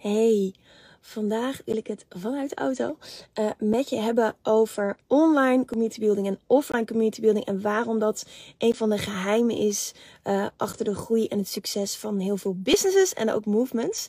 Hey, vandaag wil ik het vanuit de auto uh, met je hebben over online community building en offline community building. En waarom dat een van de geheimen is uh, achter de groei en het succes van heel veel businesses en ook movements.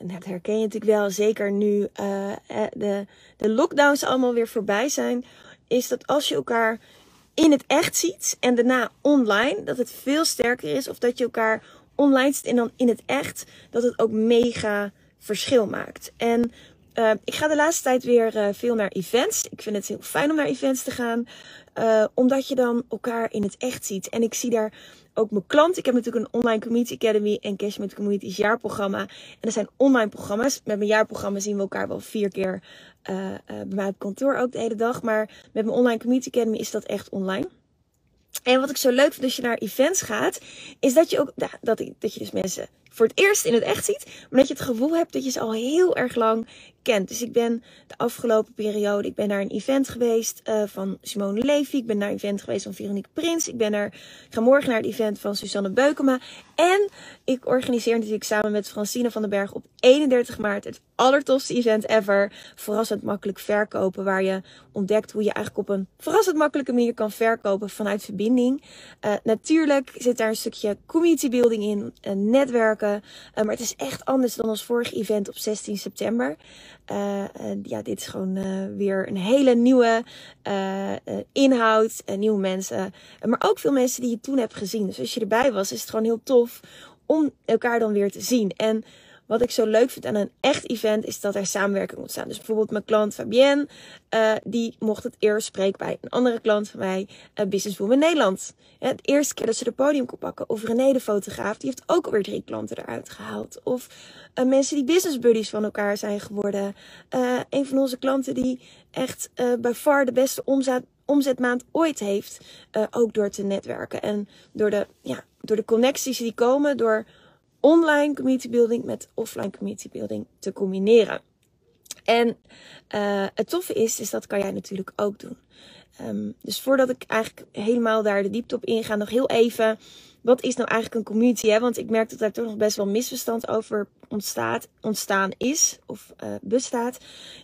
En dat herken je natuurlijk wel, zeker nu uh, de, de lockdowns allemaal weer voorbij zijn. Is dat als je elkaar in het echt ziet en daarna online, dat het veel sterker is. Of dat je elkaar online ziet en dan in het echt, dat het ook mega verschil maakt. En uh, ik ga de laatste tijd weer veel naar events. Ik vind het heel fijn om naar events te gaan. Omdat je dan elkaar in het echt ziet. En ik zie daar ook mijn klant. Ik heb natuurlijk een online community academy en Cash met Communities jaarprogramma. En er zijn online programma's. Met mijn jaarprogramma zien we elkaar wel vier keer uh, bij mij op kantoor ook de hele dag. Maar met mijn online community academy is dat echt online. En wat ik zo leuk vind als je naar events gaat, is dat je ook dat, dat je dus mensen voor het eerst in het echt ziet, maar dat je het gevoel hebt dat je ze al heel erg lang kent. Dus ik ben de afgelopen periode, ik ben naar een event geweest uh, van Simone Levy. Ik ben naar een event geweest van Veronique Prins. Ik ben er, ik ga morgen naar het event van Susanne Beukema. En ik organiseer natuurlijk samen met Francine van den Berg op 31 maart het allertofste event ever. Verrassend makkelijk verkopen. Waar je ontdekt hoe je eigenlijk op een verrassend makkelijke manier kan verkopen vanuit verbinding. Uh, natuurlijk zit daar een stukje community building in, uh, Uh, maar het is echt anders dan ons vorige event op 16 september. Uh, ja, dit is gewoon weer een hele nieuwe inhoud, nieuwe mensen. maar ook veel mensen die je toen hebt gezien. Dus als je erbij was, is het gewoon heel tof om elkaar dan weer te zien. En wat ik zo leuk vind aan een echt event is dat er samenwerking ontstaan. Dus bijvoorbeeld mijn klant Fabienne, uh, die mocht het eerst spreken bij een andere klant van mij, uh, Businesswoman Nederland. Ja, het eerste keer dat ze de podium kon pakken. Of René de fotograaf, die heeft ook alweer drie klanten eruit gehaald. Of uh, mensen die business buddies van elkaar zijn geworden. een van onze klanten die echt bij far de beste omzet, omzetmaand ooit heeft. ook door te netwerken en door de, ja, door de connecties die komen, door online community building met offline community building te combineren. En uh, het toffe is, is dat kan jij natuurlijk ook doen. Um, dus voordat ik eigenlijk helemaal daar de diepte op inga, nog heel even. Wat is nou eigenlijk een community? Hè? Want ik merk dat daar toch nog best wel misverstand over ontstaat, ontstaan is of uh, bestaat.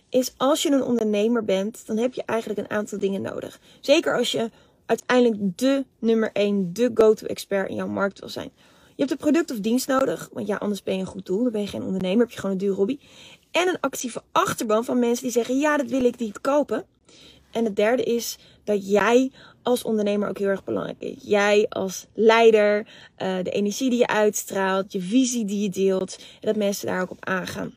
Is als je een ondernemer bent, dan heb je eigenlijk een aantal dingen nodig. Zeker als je uiteindelijk de nummer 1, de go-to expert in jouw markt wil zijn. Je hebt een product of dienst nodig. Want ja, anders ben je een goed doel. Dan ben je geen ondernemer. Heb je gewoon een duur hobby. En een actieve achterban van mensen die zeggen: Ja, dat wil ik niet kopen. En het derde is dat jij als ondernemer ook heel erg belangrijk is. Jij als leider, uh, de energie die je uitstraalt, je visie die je deelt. En dat mensen daar ook op aangaan.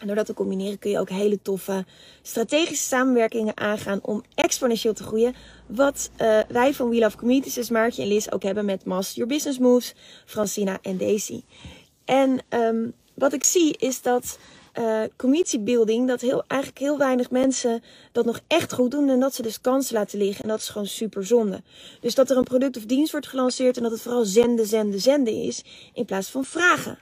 En door dat te combineren kun je ook hele toffe strategische samenwerkingen aangaan om exponentieel te groeien. Wat uh, wij van We Love Communities, dus Maartje en Liz, ook hebben met Master Your Business Moves, Francina en Daisy. En um, wat ik zie is dat uh, community building, dat heel, eigenlijk heel weinig mensen dat nog echt goed doen. En dat ze dus kansen laten liggen. En dat is gewoon super zonde. Dus dat er een product of dienst wordt gelanceerd en dat het vooral zenden, zenden, zenden is. In plaats van vragen.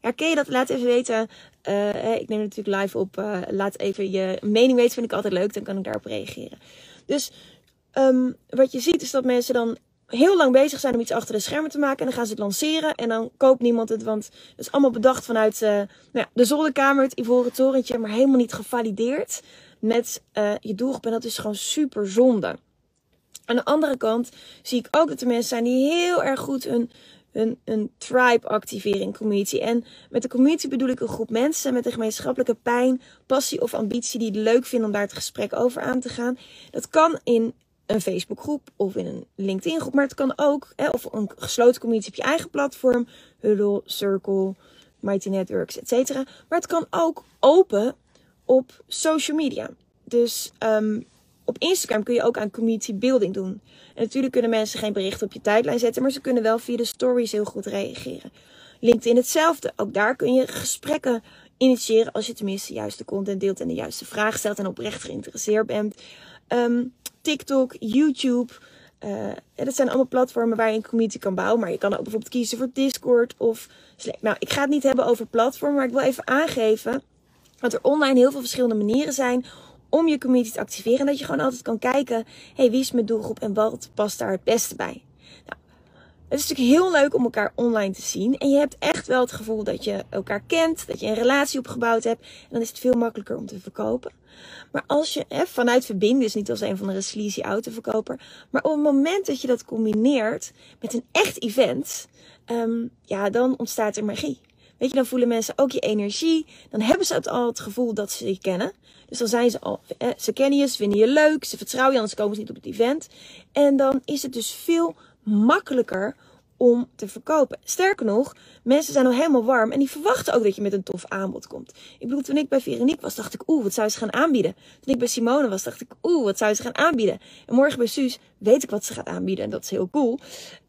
Herken je dat? Laat even weten. Uh, ik neem natuurlijk live op. Uh, laat even je mening weten. Vind ik altijd leuk. Dan kan ik daarop reageren. Dus um, wat je ziet is dat mensen dan heel lang bezig zijn om iets achter de schermen te maken. En dan gaan ze het lanceren. En dan koopt niemand het. Want het is allemaal bedacht vanuit nou ja, de zolderkamer, het ivoren torentje. Maar helemaal niet gevalideerd met je doelgroep. En dat is gewoon super zonde. Aan de andere kant zie ik ook dat er mensen zijn die heel erg goed hun een, een tribe activering community. En met de community bedoel ik een groep mensen met een gemeenschappelijke pijn, passie of ambitie die het leuk vinden om daar het gesprek over aan te gaan. Dat kan in een Facebookgroep of in een LinkedIn groep, maar het kan ook, hè, of een gesloten community op je eigen platform, Huddle, Circle, Mighty Networks, et cetera. Maar het kan ook open op social media. Dus um, op Instagram kun je ook aan community building doen. En natuurlijk kunnen mensen geen berichten op je tijdlijn zetten, maar ze kunnen wel via de stories heel goed reageren. LinkedIn hetzelfde. Ook daar kun je gesprekken initiëren als je tenminste de juiste content deelt en de juiste vraag stelt en oprecht geïnteresseerd bent. Um, TikTok, YouTube. Uh, dat zijn allemaal platformen waar je een community kan bouwen. Maar je kan ook bijvoorbeeld kiezen voor Discord of Slack. Nou, ik ga het niet hebben over platformen, maar ik wil even aangeven dat er online heel veel verschillende manieren zijn om je community te activeren. En dat je gewoon altijd kan kijken, hey, wie is mijn doelgroep en wat past daar het beste bij. Nou, het is natuurlijk heel leuk om elkaar online te zien. En je hebt echt wel het gevoel dat je elkaar kent, dat je een relatie opgebouwd hebt. En dan is het veel makkelijker om te verkopen. Maar als je hè, vanuit verbinden, dus niet als een van de sleazy autoverkoper. Maar op het moment dat je dat combineert met een echt event, um, ja, dan ontstaat er magie. Weet je, dan voelen mensen ook je energie. Dan hebben ze al het gevoel dat ze je kennen. Dus dan zijn ze al, ze kennen je, ze vinden je leuk, ze vertrouwen je, anders komen ze niet op het event. En dan is het dus veel makkelijker om te verkopen. Sterker nog, mensen zijn al helemaal warm en die verwachten ook dat je met een tof aanbod komt. Ik bedoel, toen ik bij Veronique was, dacht ik, oeh, wat zou ze gaan aanbieden? Toen ik bij Simone was, dacht ik, oeh, wat zou ze gaan aanbieden? En morgen bij Suus weet ik wat ze gaat aanbieden en dat is heel cool.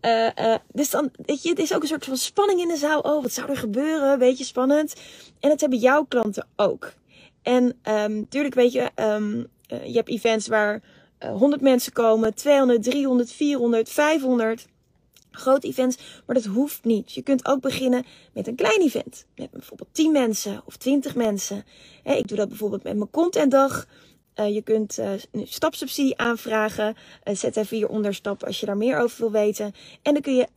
Uh, uh, dus dan, weet je, het is ook een soort van spanning in de zaal. Oh, wat zou er gebeuren? Weet je, spannend. En dat hebben jouw klanten ook. En um, weet je, um, uh, je hebt events waar 100 mensen komen, 200, 300, 400, 500 groot events, maar dat hoeft niet. Je kunt ook beginnen met een klein event. Met bijvoorbeeld 10 mensen of 20 mensen. Ik doe dat bijvoorbeeld met mijn contentdag. Uh, je kunt uh, stapsubsidie aanvragen. Uh, zet even hieronder stap als je daar meer over wil weten. En dan kun je,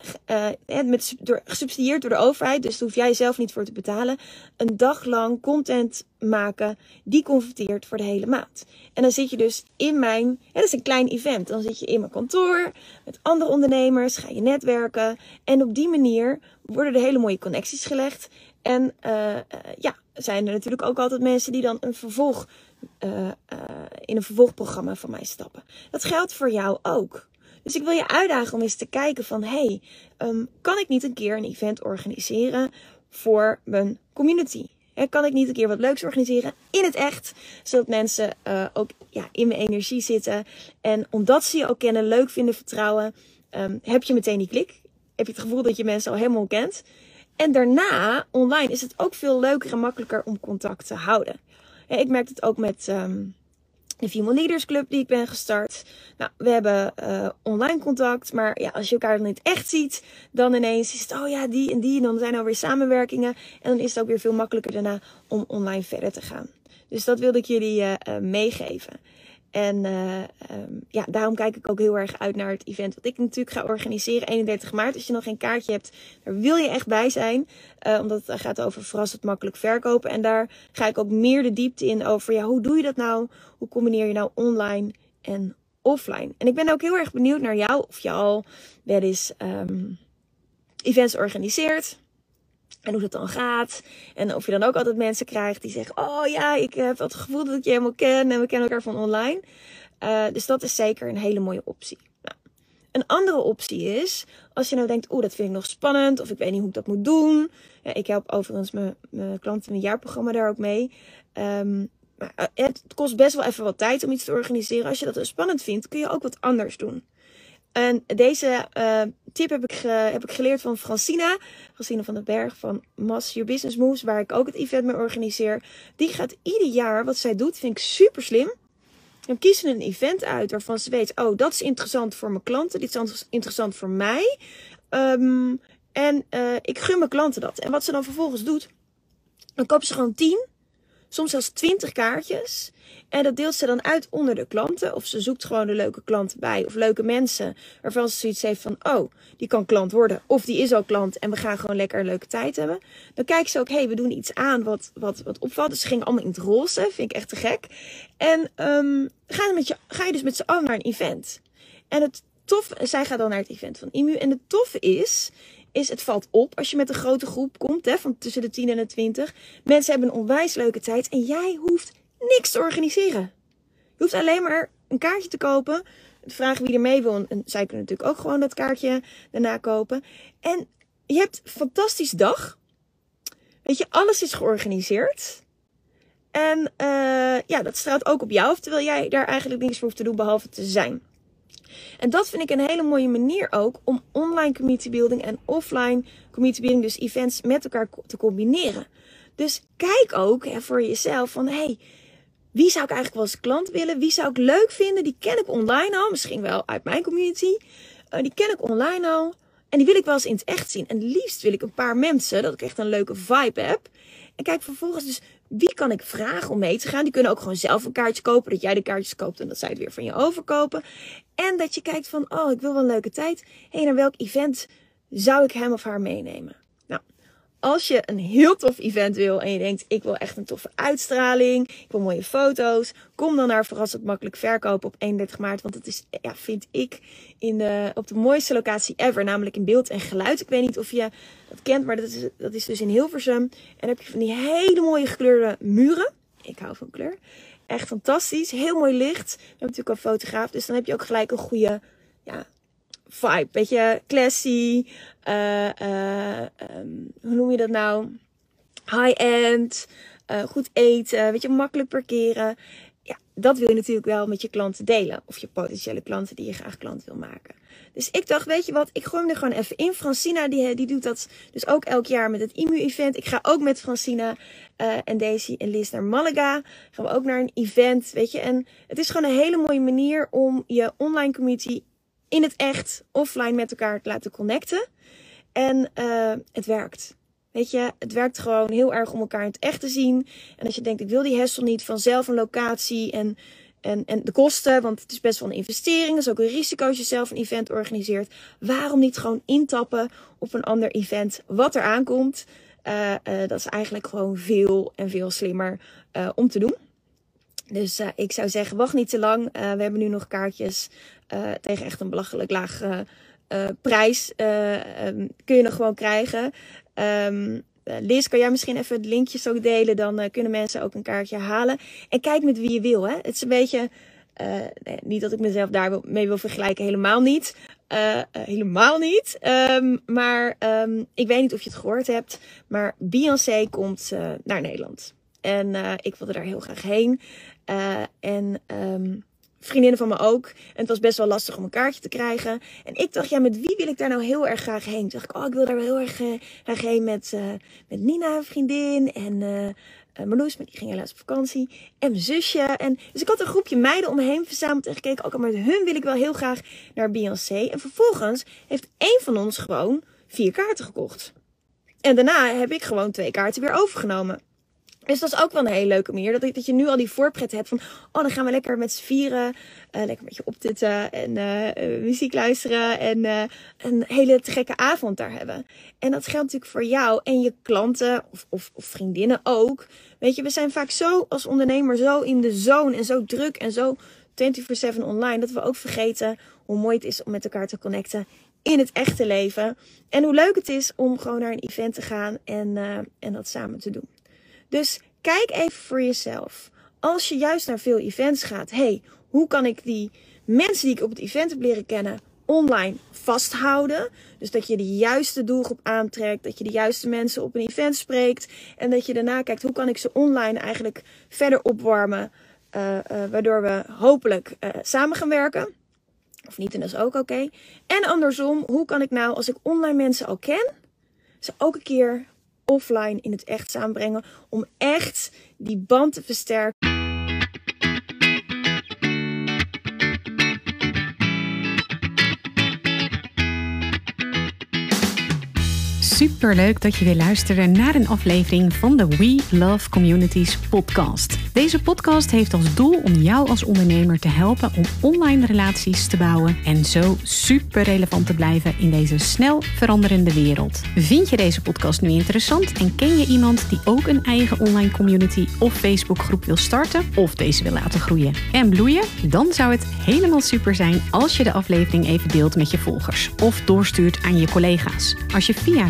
met, door, gesubsidieerd door de overheid, dus daar hoef jij zelf niet voor te betalen, een dag lang content maken die converteert voor de hele maand. En dan zit je dus in mijn, ja, dat is een klein event. Dan zit je in mijn kantoor met andere ondernemers, ga je netwerken. En op die manier worden er hele mooie connecties gelegd. En ja, zijn er natuurlijk ook altijd mensen die dan een vervolg uh, uh, in een vervolgprogramma van mij stappen. Dat geldt voor jou ook. Dus ik wil je uitdagen om eens te kijken van, hey, um, kan ik niet een keer een event organiseren voor mijn community? He, kan ik niet een keer wat leuks organiseren in het echt, zodat mensen uh, ook ja, in mijn energie zitten. En omdat ze je ook kennen, leuk vinden, vertrouwen, um, heb je meteen die klik. Heb je het gevoel dat je mensen al helemaal kent. En daarna, online, is het ook veel leuker en makkelijker om contact te houden. ik merk het ook met um, de Female Leaders Club die ik ben gestart. Nou, we hebben uh, online contact, maar ja, als je elkaar dan niet echt ziet, dan ineens is het, oh ja, die en die. Dan zijn er alweer samenwerkingen. En dan is het ook weer veel makkelijker daarna om online verder te gaan. Dus dat wilde ik jullie uh, uh, meegeven. En uh, um, ja, daarom kijk ik ook heel erg uit naar het event wat ik natuurlijk ga organiseren. 31 maart. Als je nog geen kaartje hebt, daar wil je echt bij zijn. Uh, omdat het gaat over verrassend makkelijk verkopen. En daar ga ik ook meer de diepte in over, ja, hoe doe je dat nou? Hoe combineer je nou online en offline? En ik ben ook heel erg benieuwd naar jou. Of je al wel eens um, events organiseert. En hoe dat dan gaat. En of je dan ook altijd mensen krijgt die zeggen: Oh ja, ik heb het gevoel dat ik je helemaal ken. En we kennen elkaar van online. Uh, dus dat is zeker een hele mooie optie. Nou, een andere optie is, als je nou denkt: Oeh, dat vind ik nog spannend. Of ik weet niet hoe ik dat moet doen. Ja, ik help overigens mijn, mijn klanten een jaarprogramma daar ook mee. Maar uh, het kost best wel even wat tijd om iets te organiseren. Als je dat spannend vindt, kun je ook wat anders doen. En deze uh, tip heb ik, heb ik geleerd van Francina. Francina van den Berg van Mass Your Business Moves. Waar ik ook het event mee organiseer. Die gaat ieder jaar, wat zij doet, vind ik super slim. Dan kiezen een event uit waarvan ze weet, oh, dat is interessant voor mijn klanten. Dit is interessant voor mij. Um, en uh, ik gun mijn klanten dat. En wat ze dan vervolgens doet, dan kopen ze gewoon 10, soms zelfs 20 kaartjes. En dat deelt ze dan uit onder de klanten. Of ze zoekt gewoon de leuke klanten bij. Of leuke mensen waarvan ze zoiets heeft van... Oh, die kan klant worden. Of die is al klant en we gaan gewoon lekker een leuke tijd hebben. Dan kijken ze ook, hé, hey, we doen iets aan wat, wat, wat opvalt. Dus ze gingen allemaal in het roze. Vind ik echt te gek. En um, ga, met je, ga je dus met z'n allen naar een event. En het tof, zij gaat dan naar het event van IMU. En het toffe is, is het valt op als je met een grote groep komt, hè, van tussen de 10 en de 20. Mensen hebben een onwijs leuke tijd en jij hoeft niks te organiseren. Je hoeft alleen maar een kaartje te kopen. Vragen wie er mee wil. En zij kunnen natuurlijk ook gewoon dat kaartje daarna kopen. En je hebt een fantastisch dag. Weet je, alles is georganiseerd. En uh, ja, dat straalt ook op jou, terwijl jij daar eigenlijk niks voor hoeft te doen behalve te zijn. En dat vind ik een hele mooie manier ook om online community building en offline community building, dus events met elkaar te combineren. Dus kijk ook voor jezelf van hey, wie zou ik eigenlijk wel als klant willen? Wie zou ik leuk vinden? Die ken ik online al, misschien wel uit mijn community. Uh, die ken ik online al. En die wil ik wel eens in het echt zien. En liefst wil ik een paar mensen, dat ik echt een leuke vibe heb. En kijk vervolgens dus, wie kan ik vragen om mee te gaan? Die kunnen ook gewoon zelf een kaartje kopen. Dat jij de kaartjes koopt en dat zij het weer van je overkopen. En dat je kijkt van, oh, ik wil wel een leuke tijd. Hé, hey, naar welk event zou ik hem of haar meenemen? Als je een heel tof event wil en je denkt, ik wil echt een toffe uitstraling, ik wil mooie foto's, kom dan naar Verrassend Makkelijk Verkopen op 31 maart. Want het is, ja, vind ik, in op de mooiste locatie ever, namelijk in beeld en geluid. Ik weet niet of je dat kent, maar dat is, dat is dus in Hilversum. En dan heb je van die hele mooie gekleurde muren. Ik hou van kleur. Echt fantastisch. Heel mooi licht. We hebben natuurlijk een fotograaf, dus dan heb je ook gelijk een goede ja, vibe. Beetje classy. Uh, uh, um, hoe noem je dat nou? High-end. Uh, goed eten. Weet je, makkelijk parkeren. Ja, dat wil je natuurlijk wel met je klanten delen. Of je potentiële klanten die je graag klant wil maken. Dus ik dacht, weet je wat, ik gooi hem er gewoon even in. Francina, die, die doet dat dus ook elk jaar met het IMU-event. Ik ga ook met Francina en Daisy en Liz naar Malaga. Gaan we ook naar een event, weet je. En het is gewoon een hele mooie manier om je online community in het echt offline met elkaar te laten connecten. En uh, het werkt. Weet je, het werkt gewoon heel erg om elkaar in het echt te zien. En als je denkt, ik wil die hassle niet van zelf een locatie en, en, en de kosten, want het is best wel een investering. Is ook een risico als je zelf een event organiseert. Waarom niet gewoon intappen op een ander event wat er aankomt? Uh, uh, dat is eigenlijk gewoon veel en veel slimmer om te doen. Dus ik zou zeggen, wacht niet te lang. We hebben nu nog kaartjes uh, tegen echt een belachelijk lage prijs. Um, kun je nog gewoon krijgen. Um, Liz, kan jij misschien even het linkje ook delen? Dan kunnen mensen ook een kaartje halen. En kijk met wie je wil. Hè? Het is een beetje. Nee, niet dat ik mezelf daarmee wil vergelijken, helemaal niet. helemaal niet. Um, maar ik weet niet of je het gehoord hebt. Maar Beyoncé komt naar Nederland. En ik wilde daar heel graag heen. En vriendinnen van me ook. En het was best wel lastig om een kaartje te krijgen. En ik dacht, ja, met wie wil ik daar nou heel erg graag heen? Toen dacht ik, oh, ik wil daar wel heel erg uh, graag heen met, uh, met Nina, vriendin. En uh, Marloes, maar die ging helaas op vakantie. En mijn zusje. En, dus ik had een groepje meiden om me heen verzameld en gekeken. Ook al met hun wil ik wel heel graag naar Beyoncé. En vervolgens heeft één van ons gewoon vier kaarten gekocht. En daarna heb ik gewoon twee kaarten weer overgenomen. Dus dat is ook wel een hele leuke manier. Dat, dat je nu al die voorpret hebt van... Oh, dan gaan we lekker met z'n vieren. Uh, lekker een beetje optitten en uh, muziek luisteren. En een hele gekke avond daar hebben. En dat geldt natuurlijk voor jou en je klanten of, of, of, vriendinnen ook. Weet je, we zijn vaak zo als ondernemer zo in de zone. En zo druk en zo 24-7 online. Dat we ook vergeten hoe mooi het is om met elkaar te connecten in het echte leven. En hoe leuk het is om gewoon naar een event te gaan en, en dat samen te doen. Dus kijk even voor jezelf. Als je juist naar veel events gaat, hey, hoe kan ik die mensen die ik op het event heb leren kennen online vasthouden? Dus dat je de juiste doelgroep aantrekt, dat je de juiste mensen op een event spreekt en dat je daarna kijkt hoe kan ik ze online eigenlijk verder opwarmen, uh, uh, waardoor we hopelijk uh, samen gaan werken. Of niet, en dat is ook oké. En andersom, hoe kan ik nou, als ik online mensen al ken, ze ook een keer offline in het echt samenbrengen. Om echt die band te versterken. Super leuk dat je weer luisterde naar een aflevering van de We Love Communities podcast. Deze podcast heeft als doel om jou als ondernemer te helpen om online relaties te bouwen en zo super relevant te blijven in deze snel veranderende wereld. Vind je deze podcast nu interessant en ken je iemand die ook een eigen online community of Facebookgroep wil starten of deze wil laten groeien en bloeien? Dan zou het helemaal super zijn als je de aflevering even deelt met je volgers of doorstuurt aan je collega's. Als je via